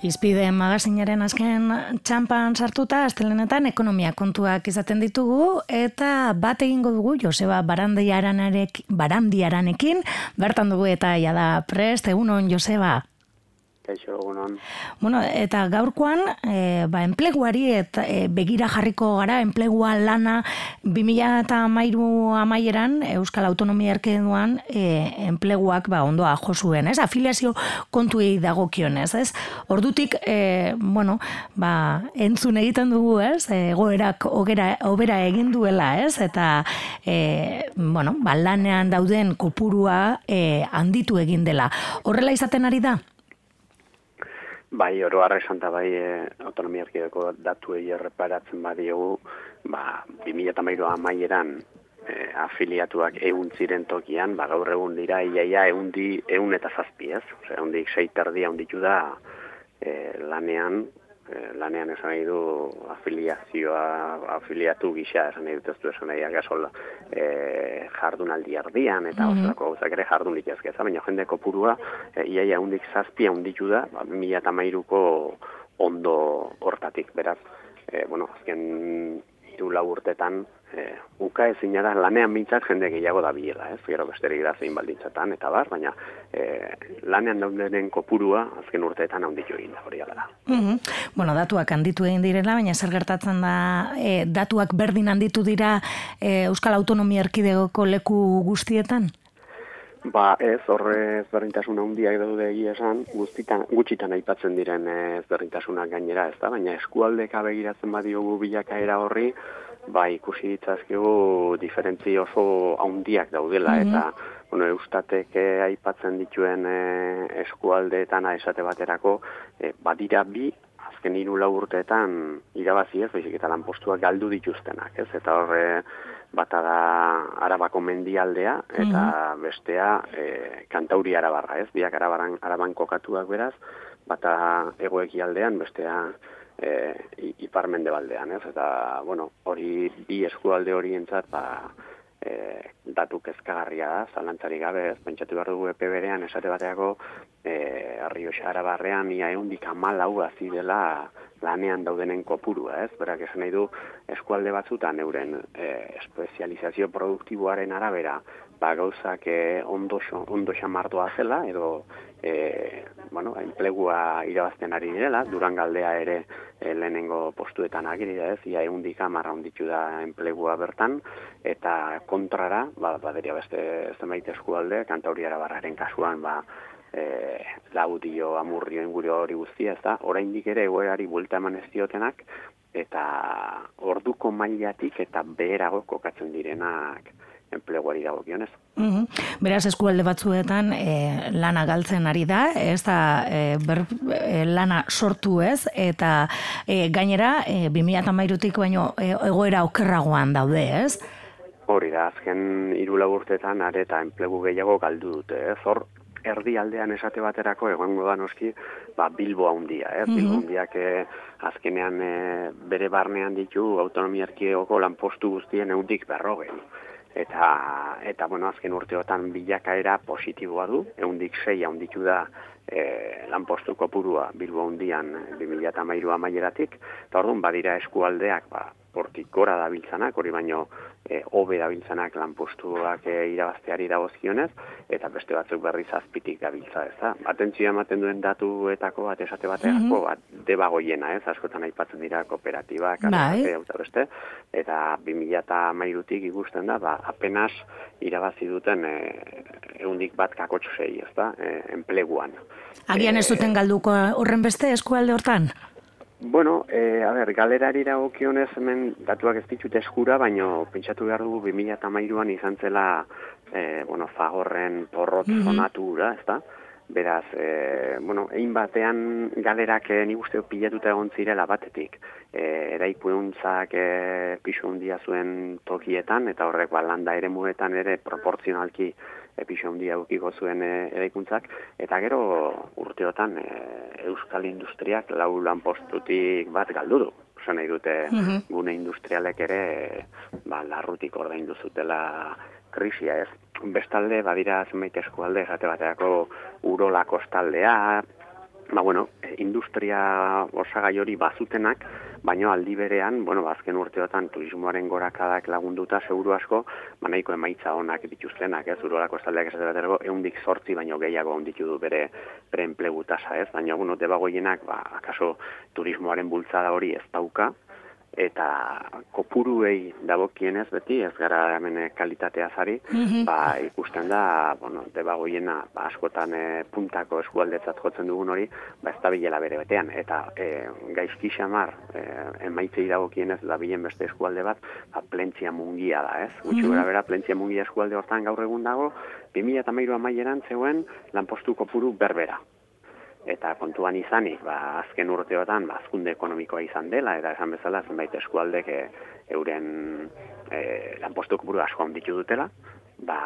Izpide magazinaren azken txampan sartuta, astelenetan ekonomia kontuak izaten ditugu, eta bat egingo dugu Joseba Barandiaranekin, bertan dugu eta jada prest, egunon Joseba. Kaixo, egunon. Bueno, eta gaurkoan, e, ba, enpleguari eta e, begira jarriko gara, enplegua lana 2000 eta amairu amaieran Euskal Autonomia Erkeduan e, enpleguak ba, ondoa jo zuen, ez? Afiliazio kontuei dagokionez, ez? Ordutik, e, bueno, ba, entzun egiten dugu, ez? E, goerak ogera, obera egin duela, ez? Eta, e, bueno, ba, lanean dauden kopurua e, handitu egin dela. Horrela izaten ari da? Bai, oro harra bai e, autonomia erkideko datu egi erreparatzen badiogu, ba, 2008 amaieran e, afiliatuak egun ziren tokian, ba, gaur egun dira, iaia egun, di, egun eta zazpi ez, Ose, egun dik seiterdia da e, lanean, Eh, lanean esan nahi du afiliazioa, afiliatu gisa esan nahi dut ez du esan nahi agasola e, eh, jardun aldi ardian eta mm -hmm. gauzak ere jardun litezkeza, baina jende kopurua e, iaia hundik zazpia hunditu da, ba, mila eta mairuko ondo hortatik, beraz, e, bueno, azken iru urtetan e, uka ezin da lanean bintzat jende gehiago da biela, ez? Gero besterik da zein baldintzatan eta bar, baina e, lanean daudenen kopurua azken urteetan handitu egin da hori gara. Mm Bueno, datuak handitu egin direla, baina zer gertatzen da e, datuak berdin handitu dira e, Euskal Autonomia Erkidegoko leku guztietan? Ba, ez, horre ezberdintasun handiak daude egia esan, guztitan, gutxitan aipatzen diren ezberdintasunak gainera, ez da? Baina eskualdeka begiratzen badiogu bilakaera horri, ba, ikusi ditzazkegu diferentzi oso handiak daudela, mm eta, bueno, eustatek eh, aipatzen dituen eh, eskualdeetan esate baterako, eh, badira bi, azken hiru urteetan irabazi ez, baizik eta lanpostuak galdu dituztenak, ez, eta horre, bata da arabako mendialdea, eta mhm. bestea e, kantauri arabarra, ez, biak arabaran, araban kokatuak beraz, bata egoeki aldean, bestea e, iparmende baldean, ez? Eta, bueno, hori bi eskualde hori entzat, ba, e, datu kezkagarria da, zalantzari gabe, ez pentsatu behar dugu epe berean, esate bateako, e, arrio xara barrean, ia egun dikamal hau dela lanean daudenen kopurua, ez? Berak esan nahi du, eskualde batzutan euren e, espezializazio produktiboaren arabera, ba, gauzak e, ondo, ondo xamardoa zela, edo e, bueno, enplegua irabazten ari direla, durangaldea ere e, lehenengo postuetan agiri da ez, ia egun dikamara onditu da enplegua bertan, eta kontrara, ba, baderia beste zenbait eskualde, kantauriara barraren kasuan, ba, e, laudio, amurrio, ingurio hori guztia, ez da, oraindik ere egoerari buelta eman ez diotenak, eta orduko mailatik eta beherago kokatzen direnak, enpleguari dago gionez. Mm Beraz, eskualde batzuetan e, lana galtzen ari da, ez da e, ber, e, lana sortu ez, eta e, gainera, e, 2008 baino e, egoera okerragoan daude, ez? Hori da, azken irula urteetan areta enplegu gehiago galdu dute, ez? Hor, erdi aldean esate baterako egongo da noski ba, Bilbo handia, eh? Mm Bilbo handiak azkenean bere barnean ditu autonomia erkiegoko lanpostu guztien eundik berrogei. Eta eta bueno, azken urteotan bilakaera positiboa du, ehundik sei handitu da e, lanpostu kopurua Bilbo hundian 2013 amaieratik, eta orduan badira eskualdeak, ba, hortik gora dabiltzanak, hori baino e, hobe dabiltzanak lanpostuak e, irabazteari dagozkionez, eta beste batzuk berriz azpitik dabiltza, ez da? Atentzio ematen duen datuetako bat esate bateako, mm -hmm. bat debagoiena, ez? Askotan aipatzen dira kooperatibak, bai. eta beste, eta 2000 eta mairutik ikusten da, ba, apenas irabazi duten e, eundik bat kakotxosei, ez da? E, enpleguan. Agian ez duten galduko horren beste eskualde hortan? Bueno, e, a ber, galerari dagokionez hemen datuak ez ditut eskura, baino pentsatu behar dugu 2008an izan zela, e, bueno, fagorren porrot mm -hmm. ez da? Beraz, e, bueno, egin batean galerak e, nik uste pilatuta egon zirela batetik. E, eraipu euntzak e, pixu hundia zuen tokietan, eta horrek balanda ere muetan ere proporzionalki epixo handia ukiko zuen e, eraikuntzak, eta gero urteotan e, euskal industriak lau lanpostutik bat galdu du. Osa nahi dute mhm. gune industrialek ere ba, larrutik ordaindu zutela krisia ez. Bestalde, badira zenbait eskualde, jate bateako urola kostaldea, ba, bueno, industria osagai hori bazutenak, baino aldi berean, bueno, azken urteotan turismoaren gorakadak lagunduta, seguru asko, ba, nahiko emaitza honak dituztenak, ez, urolako estaldeak ez ezaterako, eundik sortzi baino gehiago onditu du bere, bere enplegu tasa, ez, baina, bueno, debagoienak, ba, akaso turismoaren bultzada hori ez dauka, eta kopuruei dagokienez beti, ez gara hemen kalitatea zari, mhm. ba, ikusten da, bueno, debagoiena, ba, askotan e, puntako eskualdetzat jotzen dugun hori, ba, ez da bilela bere betean, eta e, gaizki xamar, e, emaitzei dagokienez, da bilen beste eskualde bat, ba, plentzia mungia da, ez? Gutxu mm bera, plentzia mungia eskualde hortan gaur egun dago, 2000 eta mairu amaieran zeuen lanpostu kopuru berbera eta kontuan izanik, ba, azken urteotan, ba, azkunde ekonomikoa izan dela, eta esan bezala, zenbait eskualdek e, euren e, lanpostu kopuru asko onditu dutela, ba,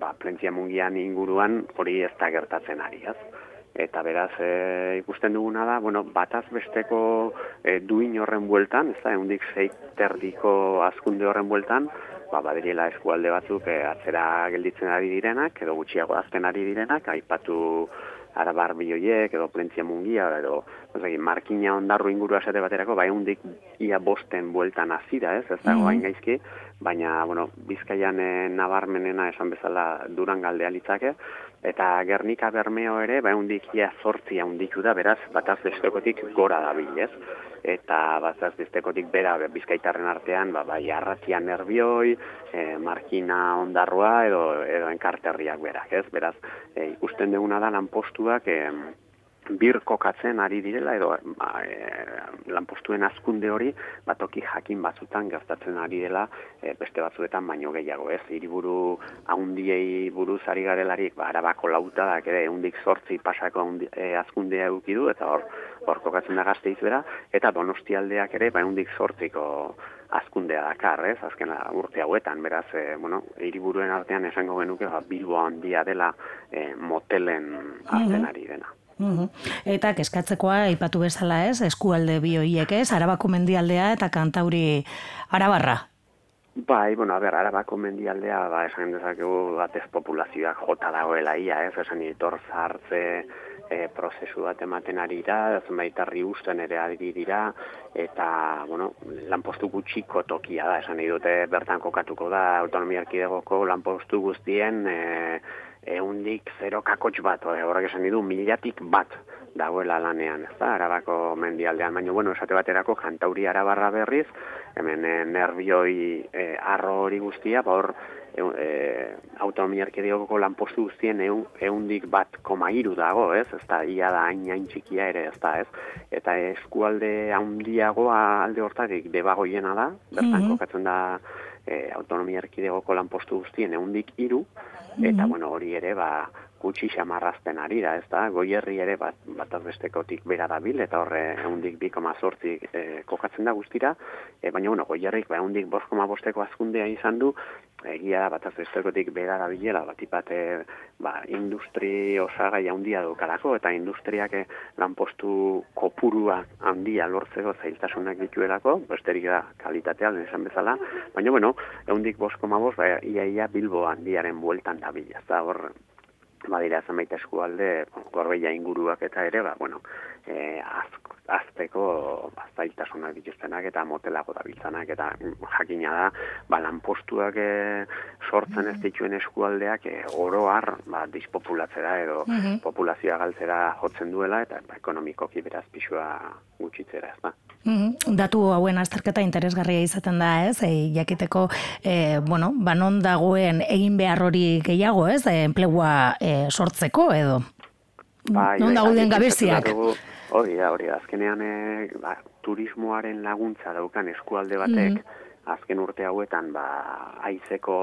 ba, plentzia mungian inguruan hori ez da gertatzen ari, ez? Eta beraz, e, ikusten duguna da, bueno, bataz besteko e, duin horren bueltan, ez da, egundik zeiterdiko azkunde horren bueltan, ba, badirela eskualde batzuk e, atzera gelditzen ari direnak, edo gutxiago azten ari direnak, aipatu arabar bilioiek, edo plentzia mungia, edo ozaki, markina ondarru inguru asate baterako, bai hundik ia bosten bueltan azira, ez, ez dago mm gaizki, baina, bueno, bizkaian eh, nabarmenena esan bezala duran galdea litzake, eta Gernika Bermeo ere, bai hundik ia zortzia hundiku da, beraz, bataz bestekotik gora da bil, ez? Eta bazaz bestekotik bera bizkaitarren artean ba, bai arratia nervioi, e, markina ondarroa edo, edo enkarterriak berak, ez? Beraz, e, ikusten duguna da lanpostuak e, bir kokatzen ari direla edo ba, e, lanpostuen azkunde hori batoki jakin batzutan gertatzen ari dela e, beste batzuetan baino gehiago ez hiriburu haundiei buruz ari garelarik ba, arabako lauta da ere eundik sortzi pasako e, azkundea edukidu eta hor hor kokatzen da gazte izbera eta donostialdeak ere ba eundik sortziko azkundea dakar, ez, azken urte hauetan, beraz, e, bueno, hiriburuen artean esango genuke, ba, bilbo handia dela e, motelen azten ari dena. Eta kezkatzekoa aipatu bezala ez, eskualde bi hoiek ez, Arabako mendialdea eta Kantauri Arabarra. Bai, bueno, a ber, Arabako mendialdea, ba, esan dezakegu batez populazioak jota dagoela ia, ez, esan ditor zartze e, prozesu bat ematen ari da, zenbait arri usten ere ari dira, eta, bueno, lanpostu gutxiko tokia da, esan dute bertan kokatuko da, autonomia arkidegoko lanpostu guztien, e, eundik zero kakotx bat, horrek esan didu, miliatik bat dagoela lanean, ez da, arabako mendialdean, baina, bueno, esate baterako jantauri arabarra berriz, hemen e, nervioi e, arro hori guztia, ba hor, e, e, autonomia lanpostu guztien eundik bat koma iru dago, ez, ez da, ia da hain hain txikia ere, ez da, ez, eta eskualde handiagoa alde hortarik debagoiena da, bertan mm kokatzen da, e, autonomia erkidegoko lanpostu guztien eundik iru, eta mhm. bueno, hori ere, ba, gutxi xamarrazten ari da, ez da, goierri ere bat, bat azbestekotik bera da bil, eta horre eundik bi koma sortzi e, kokatzen da guztira, e, baina, bueno, goierrik ba, eundik bost koma bosteko azkundea izan du, egia bat azbestekotik bera da bilela, ba, industri osagai handia dukalako, eta industriak e, lanpostu kopurua handia lortzeko zailtasunak dituelako, besterik da kalitatea, esan bezala, baina, bueno, eundik bost koma bost, ba, ia, ia bilbo handiaren bueltan da bila, ez da, hor, badira zenbait eskualde, gorbeia inguruak eta ere, ba, bueno, e, azteko zailtasunak dituztenak eta motelago da eta jakina da, ba, lanpostuak e, sortzen ez dituen eskualdeak e, oro har, ba, dispopulatzera edo mm populazioa galtzera jotzen duela eta ba, ekonomikoki beraz pixua gutxitzera ez da. Mhm. Datu hauen azterketa interesgarria izaten da, ez? E, jakiteko, e, bueno, banon dagoen egin behar hori gehiago, ez? E, enplegua e, sortzeko, edo? Bai, non bai, dagoen gabeziak? Hori da, hori da. Azkenean, e, ba, turismoaren laguntza daukan eskualde batek, mm azken urte hauetan ba aizeko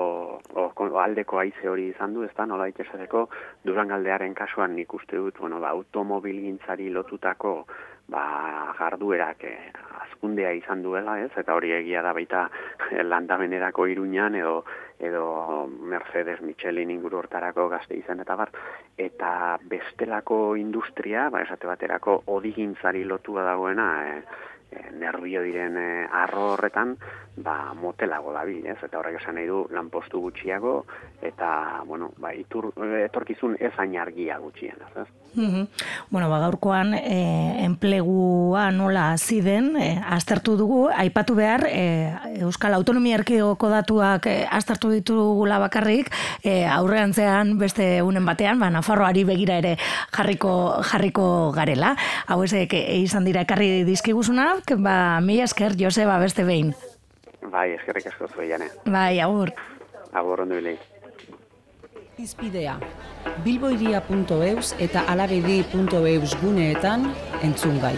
o, aldeko aize hori izan du, ezta nola itesateko Durangaldearen kasuan nik uste dut, bueno, ba automobilgintzari lotutako ba, jarduerak eh, azkundea izan duela, ez? Eta hori egia da baita eh, landamenerako iruñan edo edo Mercedes Michelin inguru hortarako gazte izan eta bar. Eta bestelako industria, ba, esate baterako odigintzari lotua dagoena, eh, eh, nervio diren eh, arro horretan, ba, motelago dabil, ez? Eta horrek esan nahi du lanpostu gutxiago eta, bueno, ba, itur, etorkizun ez argia gutxien, ez? Mm Bueno, ba, gaurkoan e, enplegua nola hasi den e, aztertu dugu, aipatu behar e, Euskal Autonomia Erkidegoko datuak e, aztertu ditugula bakarrik, e, aurreantzean beste unen batean, ba, Nafarroari begira ere jarriko jarriko garela. Hau ezek e, izan dira ekarri dizkiguzunak, ba, mi esker, Joseba, beste behin. Bai, eskerrik asko zueian, Bai, agur. Agur, ondo bilei. Izpidea, bilboiria.eus eta alabedi.eus guneetan entzun gai.